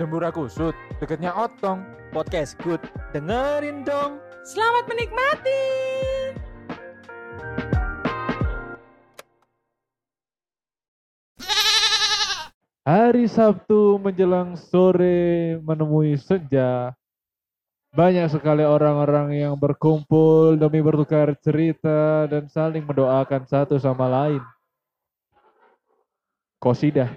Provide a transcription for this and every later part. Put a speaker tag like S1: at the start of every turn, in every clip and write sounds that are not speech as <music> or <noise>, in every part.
S1: Dembura kusut, deketnya otong.
S2: Podcast good. Dengerin dong.
S3: Selamat menikmati.
S1: Hari Sabtu menjelang sore menemui senja. Banyak sekali orang-orang yang berkumpul demi bertukar cerita dan saling mendoakan satu sama lain. Kosidah.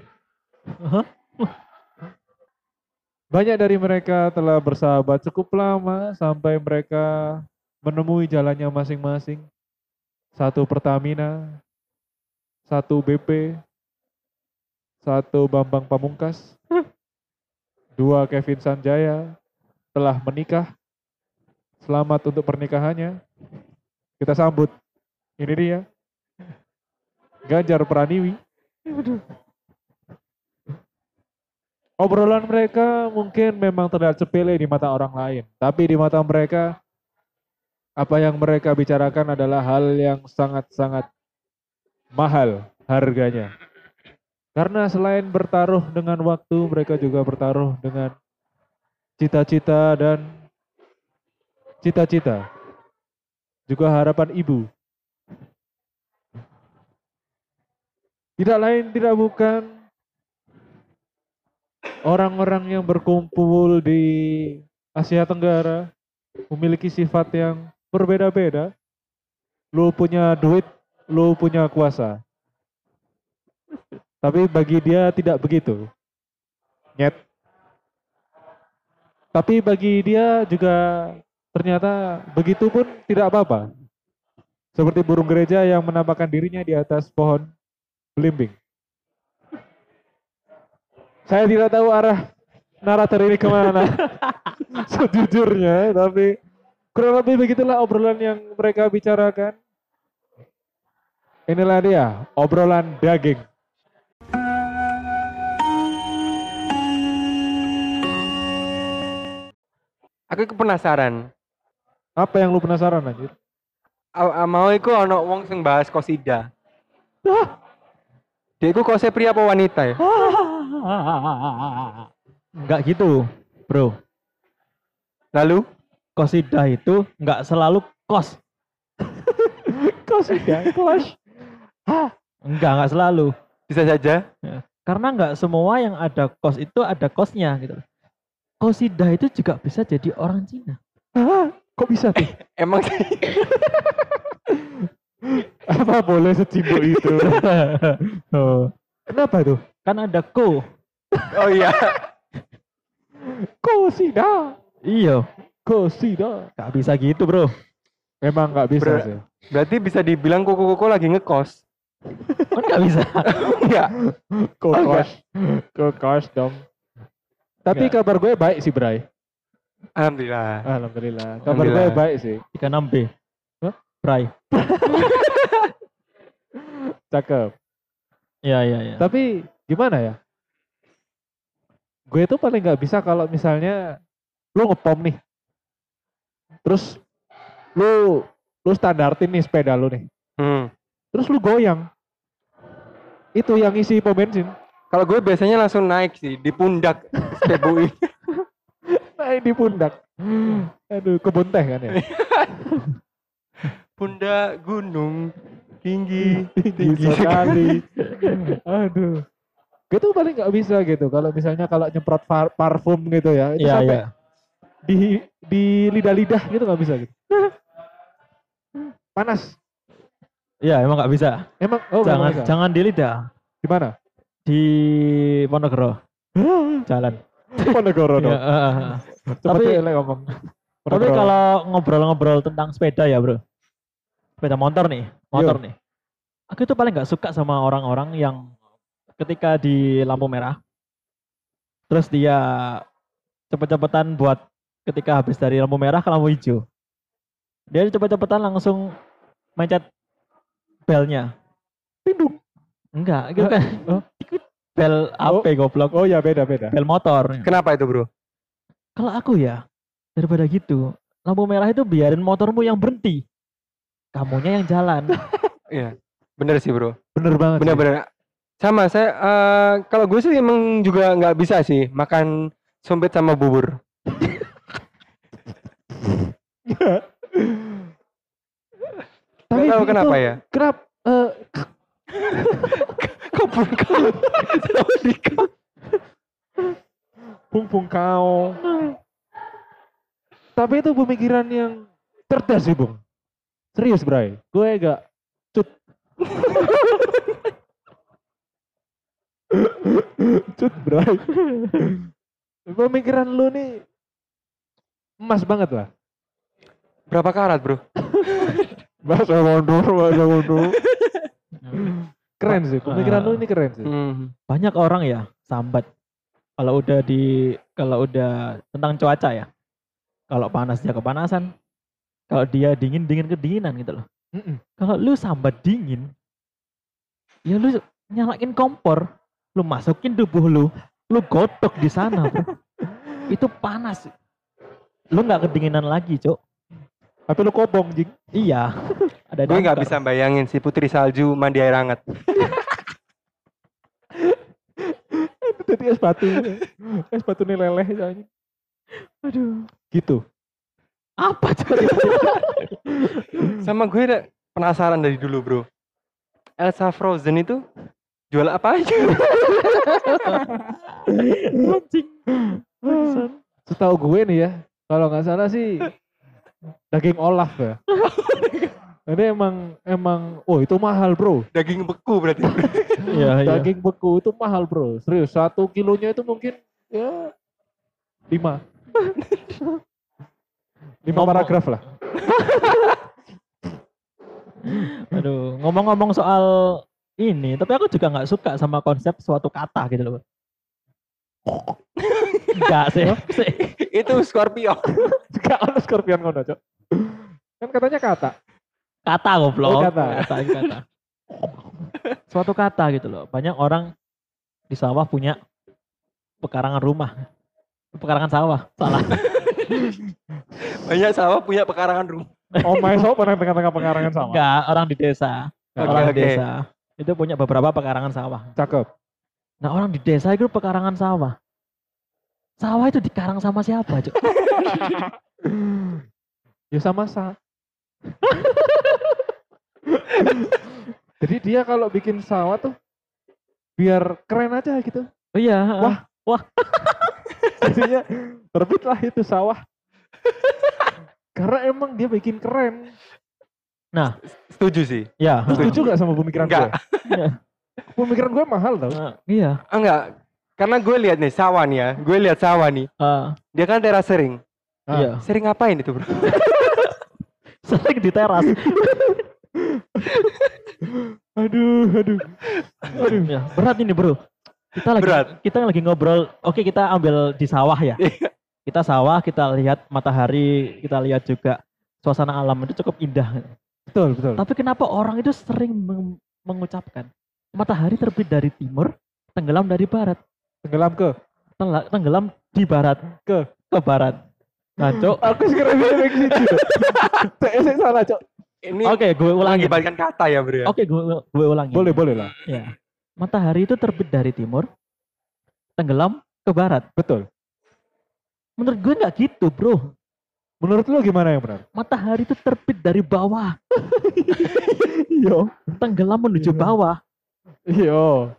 S1: Banyak dari mereka telah bersahabat cukup lama sampai mereka menemui jalannya masing-masing. Satu Pertamina, satu BP, satu Bambang Pamungkas, <laughs> dua Kevin Sanjaya telah menikah. Selamat untuk pernikahannya. Kita sambut. Ini dia. Ganjar Praniwi. Obrolan mereka mungkin memang terlihat sepele di mata orang lain, tapi di mata mereka apa yang mereka bicarakan adalah hal yang sangat-sangat mahal harganya. Karena selain bertaruh dengan waktu, mereka juga bertaruh dengan cita-cita dan cita-cita. Juga harapan ibu. Tidak lain tidak bukan orang-orang yang berkumpul di Asia Tenggara memiliki sifat yang berbeda-beda. Lu punya duit, lu punya kuasa. Tapi bagi dia tidak begitu. Nyet. Tapi bagi dia juga ternyata begitu pun tidak apa-apa. Seperti burung gereja yang menampakkan dirinya di atas pohon belimbing. Saya tidak tahu arah narator ini ke mana. <laughs> Sejujurnya, tapi kurang lebih begitulah obrolan yang mereka bicarakan. Inilah dia, obrolan daging.
S4: Aku penasaran.
S1: Apa yang lu penasaran anjir?
S4: Mau iku ono wong sing bahas kosida. Dia iku kose pria apa wanita ya?
S2: Enggak gitu, bro.
S4: Lalu
S2: Kosidah itu enggak selalu kos. <laughs>
S1: Kos ya, kos.
S2: Enggak, enggak selalu.
S4: bisa saja
S2: Karena enggak semua yang ada kos itu ada kosnya gitu. Kosidah itu juga bisa jadi orang Cina.
S1: Kok bisa tuh?
S4: emang sih <laughs>
S1: Apa boleh secimbuk itu? <laughs>
S2: oh.
S1: Kenapa tuh?
S2: Kan ada ko.
S4: oh iya
S1: Kosida.
S2: Iya,
S1: Kosida.
S2: enggak bisa gitu, Bro.
S1: Memang nggak bisa
S4: Ber-
S1: sih.
S4: berarti bisa dibilang kuku-kuku lagi ngekos
S2: Kan enggak bisa.
S4: enggak
S1: Kokos. Kokos dong. Tapi
S2: Nggak.
S1: kabar gue baik sih, Bray.
S4: alhamdulillah
S1: Alhamdulillah. Kabar gue
S4: Alhamdulillah.
S1: baik sih.
S2: 36B.
S1: Hah?
S2: Prai. <laughs>
S1: Cakep.
S2: Iya, iya, iya.
S1: Tapi gimana ya? Gue tuh paling nggak bisa kalau misalnya lu ngepom nih. Terus lu lu standartin nih sepeda lu nih.
S4: hmm.
S1: Terus lu goyang. Itu yang isi pom bensin.
S4: kalau gue biasanya langsung naik sih di pundak sebui <laughs>
S1: Naik di pundak. Aduh, kebun teh kan ya. <laughs>
S4: pundak gunung tinggi
S1: Tinggi sekali. Aduh. Gue tuh paling nggak bisa gitu. Kalau misalnya kalau nyemprot par- parfum gitu ya. Itu
S2: Iya,
S1: sampai
S2: iya.
S1: di di lidah-lidah gitu nggak bisa gitu. Panas.
S2: Iya, emang nggak bisa.
S1: Emang oh
S2: jangan
S1: bisa.
S2: jangan di lidah.
S1: di mana?
S2: Di Ponorogo. <gasps> Jalan.
S1: Ponegoro
S2: Iya,
S1: dong.
S2: eh, eh, eh.
S1: Tapi ngomong.
S2: Tapi
S1: Ponegoro.
S2: kalau ngobrol-ngobrol tentang sepeda ya bro, sepeda motor nih, motor nih. Aku itu paling nggak suka sama orang-orang yang ketika di lampu merah, terus dia cepet-cepetan buat ketika habis dari lampu merah ke lampu hijau, dia cepet-cepetan langsung mencet belnya.
S1: Pindung.
S2: Enggak, gitu kan.
S1: Oh.
S2: Bel apa goblok?
S1: Oh ya beda beda.
S2: Bel motor.
S4: kenapa itu bro
S2: Kalau aku ya, daripada gitu, lampu merah itu biarin motormu yang berhenti. Kamunya yang jalan. <laughs>
S4: iya bener sih bro
S1: Bener banget. sih.
S4: bener-bener sama saya eh, kalau gue sih emang juga nggak bisa sih makan Sombet sama bubur.
S1: Tapi
S4: tahu kenapa ya.
S1: Kenapa? eh, bung bung kau. Tapi itu pemikiran yang cerdas sih bung. Serius Bray. Gue gak cut. <laughs> cut Bray. <laughs> Pemikiran lu nih emas banget lah.
S4: Berapa karat bro? <laughs>
S1: Bahasa mundur, bahasa mundur. keren sih, pemikiran lu ini keren sih.
S4: Hmm.
S2: Banyak orang ya sambat kalau udah di kalau udah tentang cuaca ya. Kalau panas dia kepanasan. Kalau dia dingin dingin kedinginan gitu loh. Kalau lu sambat dingin, ya lu nyalain kompor, lu masukin tubuh lu, lu godok di sana, bro. <laughs> Itu panas. Lu nggak kedinginan lagi, Cok.
S1: Tapi lu kobong jing.
S2: Iya. <laughs> Ada
S4: Gue nggak bisa bayangin si Putri Salju mandi air hangat. <laughs>
S1: Jadi es batu. es batu nih leleh soalnya.
S2: Aduh.
S1: Gitu.
S2: Apa Cok?
S4: Sama gue penasaran dari dulu bro. Elsa Frozen itu jual apa aja?
S2: Anjing.
S1: Setahu gue nih ya, kalau nggak salah sih daging olaf ya. Ini emang emang, oh itu mahal bro.
S4: Daging beku berarti.
S2: Iya, iya.
S1: Daging beku itu mahal bro. Serius, satu kilonya itu mungkin ya lima. lima
S2: Ngomong-
S1: paragraf lah.
S2: Aduh, ngomong-ngomong soal ini, tapi aku juga nggak suka sama konsep suatu kata gitu loh. Enggak sih. <laughs>
S4: itu Scorpio. <laughs>
S1: Juga ada skorpion ngono, Cok. Kan katanya kata.
S2: Kata goblok.
S1: Oh, kata.
S2: kata, kata. <laughs> Suatu kata gitu loh. Banyak orang di sawah punya pekarangan rumah. Pekarangan sawah. Salah.
S4: Banyak sawah punya pekarangan rumah.
S1: Oh, my so pernah tengah-tengah pengarangan sama.
S2: Enggak, orang di desa.
S1: Oke,
S2: orang di
S4: oke.
S2: desa. Itu punya beberapa pekarangan sawah.
S1: Cakep.
S2: Nah, orang di desa itu pekarangan sawah. Sawah itu dikarang sama siapa, Cuk? <laughs>
S1: ya sama sa. <laughs> Jadi dia kalau bikin sawah tuh biar keren aja gitu.
S2: Oh iya,
S1: Wah. <laughs> Jadinya terbitlah itu sawah. Karena emang dia bikin keren.
S4: Setuju sih.
S2: ya.
S1: Setuju gak sama pemikiran gue?
S4: Enggak.
S2: Iya.
S1: Pemikiran gue mahal tau.
S2: Nah, iya.
S4: Enggak. Karena gue lihat nih sawah nih ya. Gue lihat sawah nih.
S2: Ah,
S4: Dia kan teras sering.
S1: Ah.
S2: Iya.
S4: Sering ngapain itu bro? <laughs>
S2: Sering di teras. <laughs>
S1: Aduh, aduh. Aduh.
S2: Ya, berat ini, Bro. Kita lagi
S4: Berat.
S2: kita lagi ngobrol. Oke, kita ambil di sawah ya.
S4: Iya.
S2: kita sawah, kita lihat matahari, kita lihat juga suasana alam itu cukup indah.
S1: Betul, betul.
S2: Tapi kenapa orang itu sering meng- mengucapkan matahari terbit dari timur, tenggelam dari barat.
S1: Tenggelam ke.
S2: Tengla- tenggelam di barat
S1: Ke.
S2: ke barat. Nah, Cok.
S1: Aku sekarang bilang kayak gitu. Saya salah, Cok.
S4: Ini
S2: Oke, gue ulangi.
S4: mengakibatkan kata ya bro ya.
S2: Oke, gue gue ulangi.
S1: Boleh, boleh lah.
S2: Ya. Matahari itu terbit dari timur, tenggelam ke barat.
S1: Betul.
S2: Menurut gue nggak gitu, bro.
S1: Menurut lu gimana yang benar?
S2: Matahari itu terbit dari bawah, <laughs>
S1: Iya.
S2: tenggelam menuju
S1: Iya.
S2: bawah.
S1: Iya.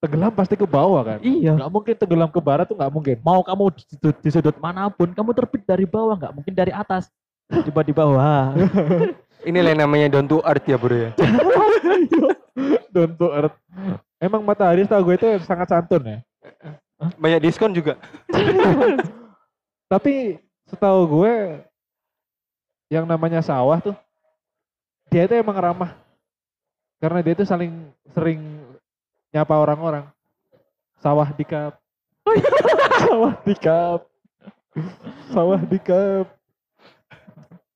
S1: Tenggelam pasti ke bawah kan?
S2: Iya.
S1: Nggak mungkin tenggelam ke barat tuh nggak mungkin.
S2: Mau kamu di sudut, di sudut mana pun, kamu terbit dari bawah, nggak mungkin dari atas. Coba di bawah. <laughs>
S4: Ini lah yang namanya down to earth ya bro ya.
S1: Don't to earth. Emang matahari setahu gue itu sangat santun ya.
S4: Banyak diskon juga. <laughs>
S1: Tapi setahu gue yang namanya sawah tuh dia itu emang ramah. Karena dia itu saling sering nyapa orang-orang. Sawah di kap. <laughs> Sawah di kap. Sawah di kap.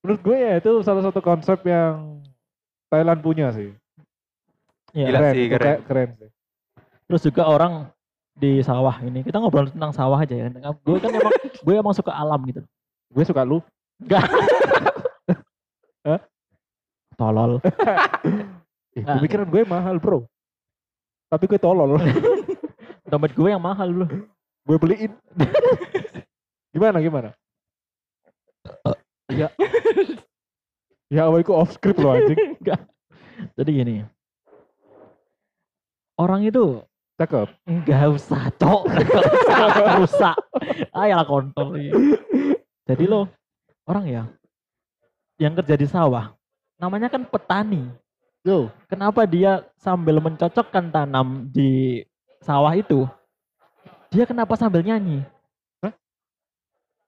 S1: Menurut gue ya itu salah satu konsep yang Thailand punya sih.
S2: Ya.
S4: Gila sih, keren.
S1: kayak keren sih.
S2: Terus juga orang di sawah ini, kita ngobrol tentang sawah aja ya. Gue kan emang, gue emang suka alam gitu.
S1: Gue suka lu. <laughs>
S2: Tolol. <laughs>
S1: Eh,
S2: Ah.
S1: pemikiran gue mahal bro. Tapi gue tolol. <laughs>
S2: Dompet gue yang mahal bro.
S1: gue beliin. gimana gimana? ya. ya awal itu off script loh anjing.
S2: Enggak. Jadi gini. Orang itu
S1: Cakep.
S2: enggak usah, cok. Enggak usah rusak. Ayolah kontol. Jadi lo orang ya yang kerja di sawah namanya kan petani.
S1: Yo.
S2: Kenapa dia sambil mencocokkan tanam di sawah itu? Dia kenapa sambil nyanyi?
S1: Hah?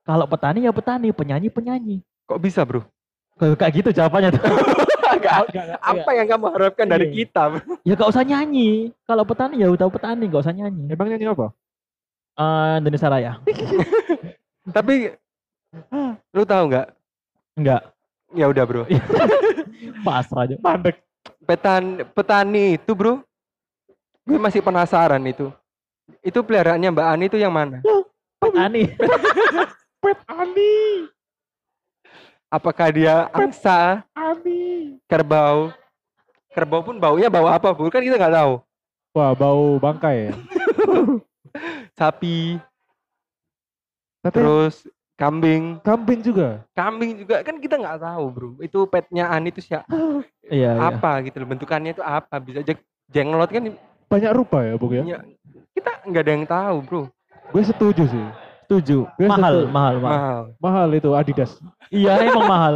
S2: Kalau petani ya petani, penyanyi penyanyi.
S4: Kok bisa, Bro?
S2: Kayak gitu jawabannya tuh. <laughs>
S4: Apa yang kamu harapkan dari
S2: Iya.
S4: kita, Bro?
S2: ya gak usah nyanyi. Kalau petani ya udah petani, gak usah nyanyi.
S1: Emang nyanyi apa?
S2: Eh, Indonesia Raya. <laughs>
S4: Tapi <gasps> lu tahu nggak?
S2: Enggak.
S4: Ya udah, Bro. <laughs>
S2: Pasrah aja.
S1: Mandek.
S4: Petan petani itu, Bro. Gue masih penasaran itu. Itu peliharaannya Mbak Ani itu yang mana?
S2: Petani. <laughs>
S1: Pet Ani.
S4: Apakah dia angsa,
S1: Ani.
S4: kerbau? Kerbau pun baunya bau apa, Bu? Kan kita nggak tahu.
S1: Wah, bau bangkai ya. <laughs>
S4: Sapi,
S1: Tapi
S4: terus kambing.
S1: kambing juga.
S4: Kambing juga kan kita nggak tahu, Bro. Itu petnya Ani itu siapa? <gasps>
S2: Iya, iya.
S4: apa gitu loh bentukannya itu apa bisa aja jenglot kan
S1: Banyak rupa ya, Bung ya.
S4: ya, kita nggak ada yang tahu bro
S1: Gue setuju sih.
S2: Setuju.
S1: Gue
S2: Mahal,
S1: setuju.
S2: mahal, mahal.
S4: mahal
S1: Mahal itu Adidas.
S2: Iya, emang mahal.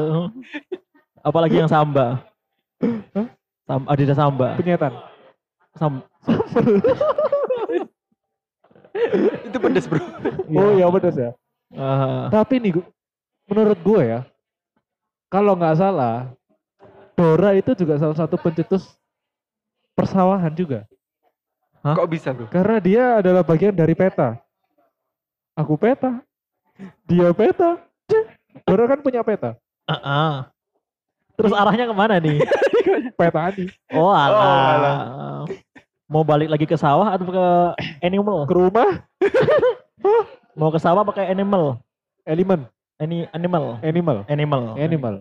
S2: Apalagi yang samba. Sam, Adidas samba.
S1: Penyetan.
S2: Sam, <laughs>
S4: itu pedes bro
S1: Oh iya pedas ya.
S2: Eh,
S1: Tapi nih menurut gue ya, kalau nggak salah, Dora itu juga salah satu pencetus persawahan juga.
S2: Hah?
S4: kok bisa bro
S1: Karena dia adalah bagian dari peta. Aku peta, dia peta. Dora kan punya peta.
S2: ah, ah. Terus arahnya ke mana nih? <laughs>
S1: Peta Ani.
S2: Oh, alah.
S4: Oh, alah.
S2: Mau balik lagi ke sawah atau ke animal?
S1: Ke rumah, <laughs>
S2: Mau ke sawah pakai animal?
S1: elemen,
S2: Any animal?
S1: animal,
S2: Animal.
S1: animal.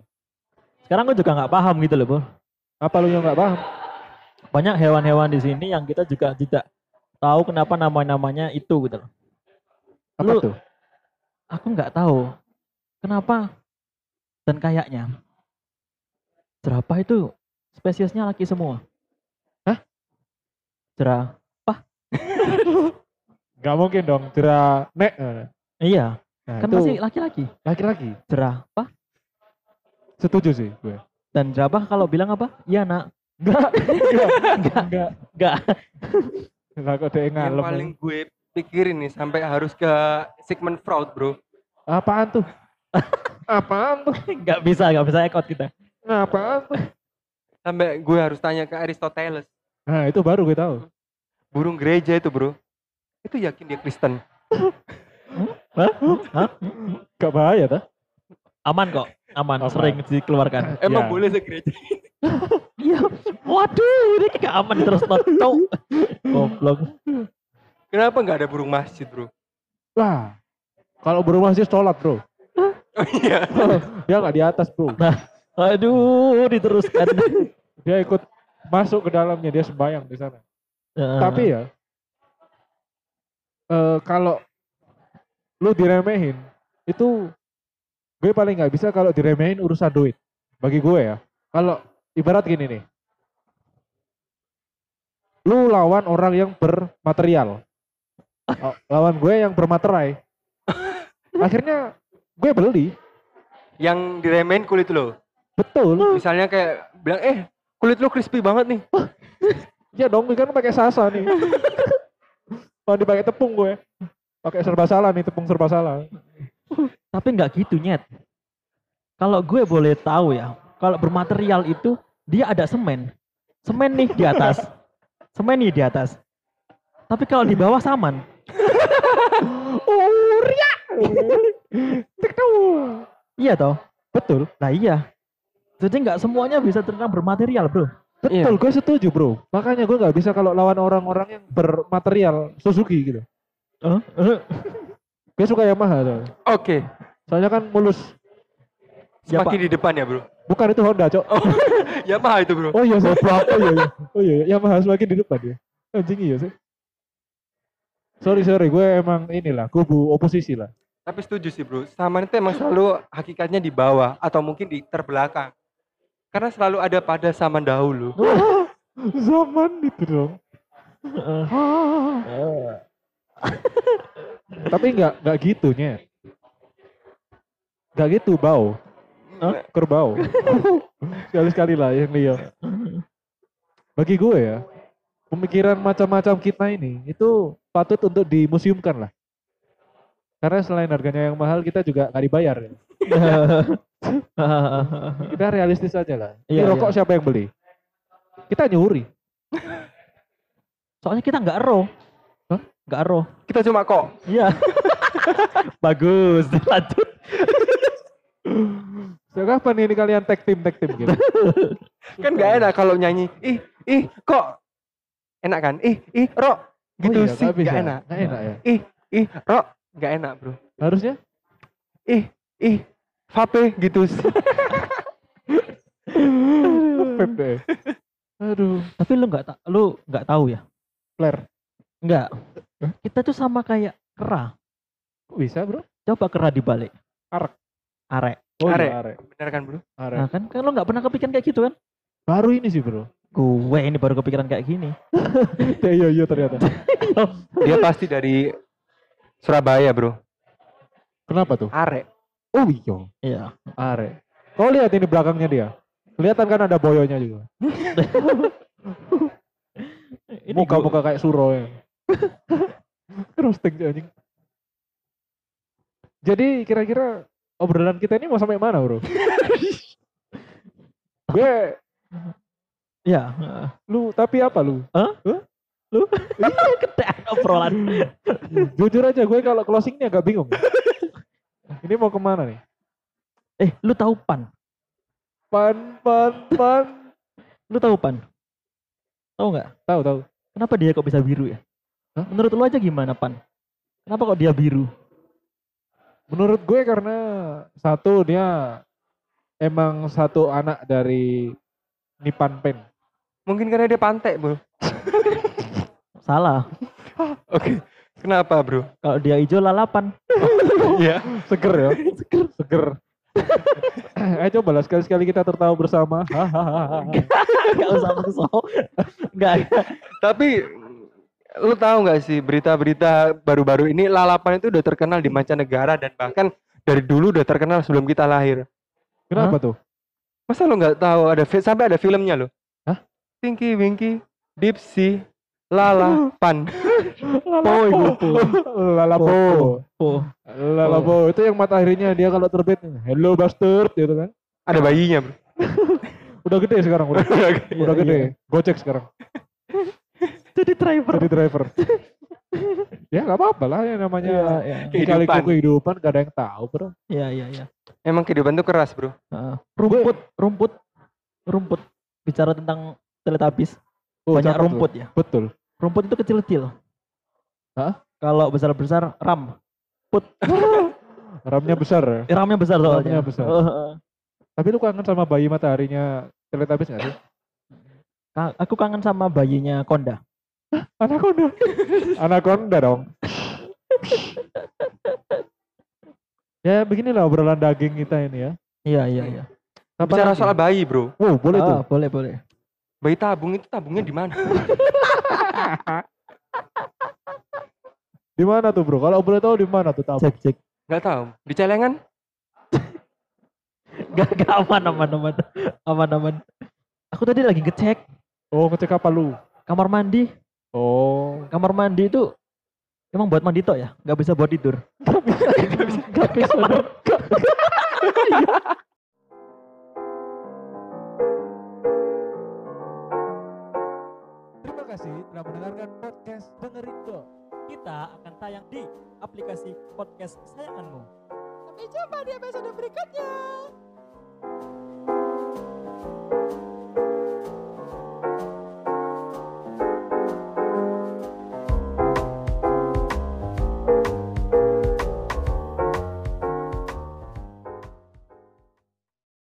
S2: Sekarang gue juga nggak paham gitu loh, Bu.
S1: Apa lu yang nggak paham?
S2: Banyak hewan-hewan di sini yang kita juga tidak tahu kenapa nama-namanya itu gitu loh.
S1: Apa
S2: Lu-
S1: tuh?
S2: Aku nggak tahu kenapa dan kayaknya jerapah itu spesiesnya laki semua.
S1: Hah?
S2: Jerapah. <laughs>
S1: Nggak mungkin dong. Jera nek.
S2: Iya,
S1: Nah,
S2: kan
S1: itu
S2: masih laki-laki.
S1: laki-laki.
S2: Jerapah
S1: Setuju sih gue.
S2: dan jerapah kalau bilang apa? Iya, Nak.
S1: Enggak, enggak, <laughs> enggak,
S2: Enggak.
S1: enggak kok dia
S4: yang
S1: ngalem.
S4: paling gue pikirin nih sampai harus ke segmen fraud bro
S1: Apaan tuh? Apaan tuh? <laughs>
S2: Enggak bisa, enggak bisa ekot kita.
S1: Apaan tuh?
S4: sampai gue harus tanya ke Aristoteles
S1: Nah itu baru gue tahu.
S4: burung gereja itu bro itu yakin dia Kristen
S2: Hah? Hah?
S1: Gak bahaya tuh.
S2: Aman kok, aman,
S1: Aman.
S2: sering dikeluarkan. <laughs>
S4: emang
S1: Ya.
S4: boleh segereja <laughs>
S2: Iya. Waduh, ini gak aman terus cok. Goblok.
S4: kenapa nggak ada burung masjid bro
S1: Wah, kalau berumah sih sholat bro.
S4: oh iya
S1: Dia nggak di atas bro.
S2: Aduh, diteruskan. <laughs>
S1: Dia ikut masuk ke dalamnya dia sembayang di sana.
S2: Heeh.
S1: Tapi ya, eh kalau lu diremehin, itu gue paling nggak bisa kalau diremehin urusan duit. Bagi gue ya, kalau ibarat gini nih, lu lawan orang yang bermaterial, <laughs> Oh, lawan gue yang bermaterai. Akhirnya gue beli,
S4: yang diremehin kulit lo
S1: betul.
S4: misalnya kayak bilang eh kulit lo crispy banget nih <laughs>
S1: Ya dong, gue kan pakai sasa nih. <laughs> Mau dipakai tepung gue. Pakai serba salah nih, tepung serba salah.
S2: Tapi nggak gitu nyet. Kalau gue boleh tahu ya, kalau bermaterial itu dia ada semen. Semen nih di atas. Semen nih di atas. Tapi kalau di bawah saman.
S1: Uria.
S2: Iya toh?
S1: Betul,
S2: Nah iya. Jadi nggak semuanya bisa tentang bermaterial bro.
S1: Betul. Gue setuju bro. Makanya gue nggak bisa kalau lawan orang-orang yang bermaterial Suzuki gitu. Gue suka Yamaha
S4: oke
S1: Soalnya kan mulus.
S4: Semakin di depan ya bro
S1: Bukan itu Honda, Cok. <laughs>
S4: Yamaha itu bro
S1: Oh iya, goblok. Oh iya, iya. Oh iya, iya. Yamaha semakin di depan ya. Anjing iya sih. sorry sorry gue emang inilah kubu oposisi lah.
S4: Tapi setuju sih bro, zaman itu emang selalu hakikatnya di bawah atau mungkin di terbelakang. Karena selalu ada pada zaman dahulu. <laughs>
S1: Zaman itu dong. <laughs> Tapi nggak nggak gitunya. Nggak gitu bau. Kerbau. <laughs> Sekali-sekali lah yang Leo. Bagi gue ya, pemikiran macam-macam kita ini itu patut untuk dimuseumkan lah. Karena selain harganya yang mahal, kita juga nggak dibayar. ya. Kita realistis aja lah. Ini
S2: Iya,
S1: rokok siapa yang beli? Kita nyuri.
S2: Soalnya kita nggak ero.
S1: Hah?
S2: Nggak ero.
S4: Kita cuma kok.
S2: Iya. <laughs> Bagus. Lanjut.
S1: Sejak kapan ini kalian tag team tag team gitu? <laughs>
S4: Kan gak enak kalau nyanyi. Ih, ih, kok. Enak kan? Ih, ih, rok. Gitu
S1: Oh iya,
S4: sih,
S1: nggak bisa.
S4: gak enak.
S1: Nggak enak ya.
S4: Ih, ih, rok. Gak enak bro.
S1: Harusnya
S4: Ih, ih, vape gitu sih.
S1: Deh. Aduh,
S2: Tapi lu nggak lu nggak tahu ya?
S1: flare.
S2: Nggak. Kita tuh sama kayak kera.
S1: Kok bisa bro?
S2: Coba kera dibalik.
S1: Arek.
S2: Arek.
S1: Oh
S4: Arek.
S1: iya, arek.
S4: Bener kan bro?
S1: Arek.
S2: Nah kan, kan lu nggak pernah kepikiran kayak gitu kan?
S1: Baru ini sih bro.
S2: Gue ini baru kepikiran kayak gini.
S1: Ya, <laughs> iya iya ternyata. <laughs>
S4: Dia pasti dari Surabaya bro.
S1: Kenapa tuh?
S4: Arek.
S1: Oh iya,
S2: Iya.
S1: arek. Kau lihat ini belakangnya dia. Kelihatan kan ada boyonya juga. <laughs> Muka-muka kayak suro ya. <laughs> Roasting anjing. Jadi kira-kira obrolan kita ini mau sampai mana bro? <laughs> Gue,
S2: heeh.
S1: lu tapi apa lu?
S2: Lu gede obrolan.
S1: Jujur aja gue kalau closingnya agak bingung. Ini mau ke mana nih?
S2: Eh, lu tahu pan?
S1: Pan, pan, pan.
S2: Lu tahu pan? Tahu nggak?
S1: Tahu tahu.
S2: Kenapa dia kok bisa biru ya?
S1: Hah?
S2: Menurut lu aja gimana pan? Kenapa kok dia biru?
S1: Menurut gue karena satu dia emang satu anak dari Nipan Pen.
S4: Mungkin karena dia pantai bro.
S2: Salah. <laughs>
S4: Oke. Kenapa bro?
S2: Kalau dia hijau lalapan. <laughs>
S4: Iya.
S1: Seger ya. <laughs> Seger. Seger. <laughs> Ayo coba lah sekali-sekali kita tertawa bersama. Hahaha.
S2: Gak usah bersoh. Enggak.
S4: Tapi lu tahu nggak sih berita-berita baru-baru ini lalapan itu udah terkenal di mancanegara dan bahkan dari dulu udah terkenal sebelum kita lahir.
S1: Kenapa tuh?
S4: Masa lu nggak tahu ada sampai ada filmnya lo?
S1: Hah?
S4: Tinky Winky, Dipsy, Lala, Pan.
S2: Po ibu po.
S1: Lalapo.
S2: Po.
S1: Lalapo itu yang mataharinya dia kalau terbit hello bastard gitu kan.
S4: Ada bayinya, Bro. <laughs>
S1: Udah gede sekarang udah. udah
S2: Iya,
S1: gede.
S2: iya.
S1: Gocek sekarang. <laughs>
S2: Jadi driver.
S1: Jadi driver. <laughs> ya nggak apa-apa lah yang namanya
S2: Iya, iya.
S1: kali
S4: Kehidupan.
S1: kehidupan gak ada yang tahu bro.
S2: Iya, iya, iya.
S4: Emang kehidupan tuh keras, Bro.
S2: Heeh. Rumput, rumput, rumput. Bicara tentang Teletubbies.
S1: Oh,
S2: Banyak
S1: cakep tuh.
S2: rumput ya.
S1: Betul.
S2: Rumput itu kecil-kecil.
S1: Hah?
S2: Kalau besar-besar ram. <laughs>
S1: Ramnya besar ya.
S2: Eh, ramnya besar soalnya.
S1: Ramnya besar.
S2: Oh, heeh.
S1: Tapi lu kangen sama bayi mataharinya Teletubbies gak sih?
S2: Ka- Aku kangen sama bayinya Konda.
S1: Anaconda. Anaconda dong. <laughs> ya beginilah obrolan daging kita ini ya.
S2: Iya, iya, iya.
S1: Kapan
S4: Bicara
S1: lagi?
S4: soal bayi, Bro.
S1: Wow, boleh tuh.
S2: Ah, boleh, boleh.
S4: Bayi tabung itu tabungnya di mana? <laughs>
S1: Di mana tuh bro? Kalau boleh tahu di mana tuh tahu?
S2: Cek, cek.
S4: Nggak tahu. Di celengan? <laughs>
S2: Gak, gak aman, aman, aman. Aman, aman. Aku tadi lagi ngecek
S1: Oh ngecek apa lu?
S2: kamar mandi.
S1: Oh.
S2: Kamar mandi itu emang buat mandi tok ya? Gak bisa buat tidur. <laughs>
S1: Gak bisa dong. Terima kasih telah mendengarkan podcast Dengerin Dong.
S2: Kita akan tayang di aplikasi podcast kesayanganmu.
S3: Sampai jumpa di episode berikutnya.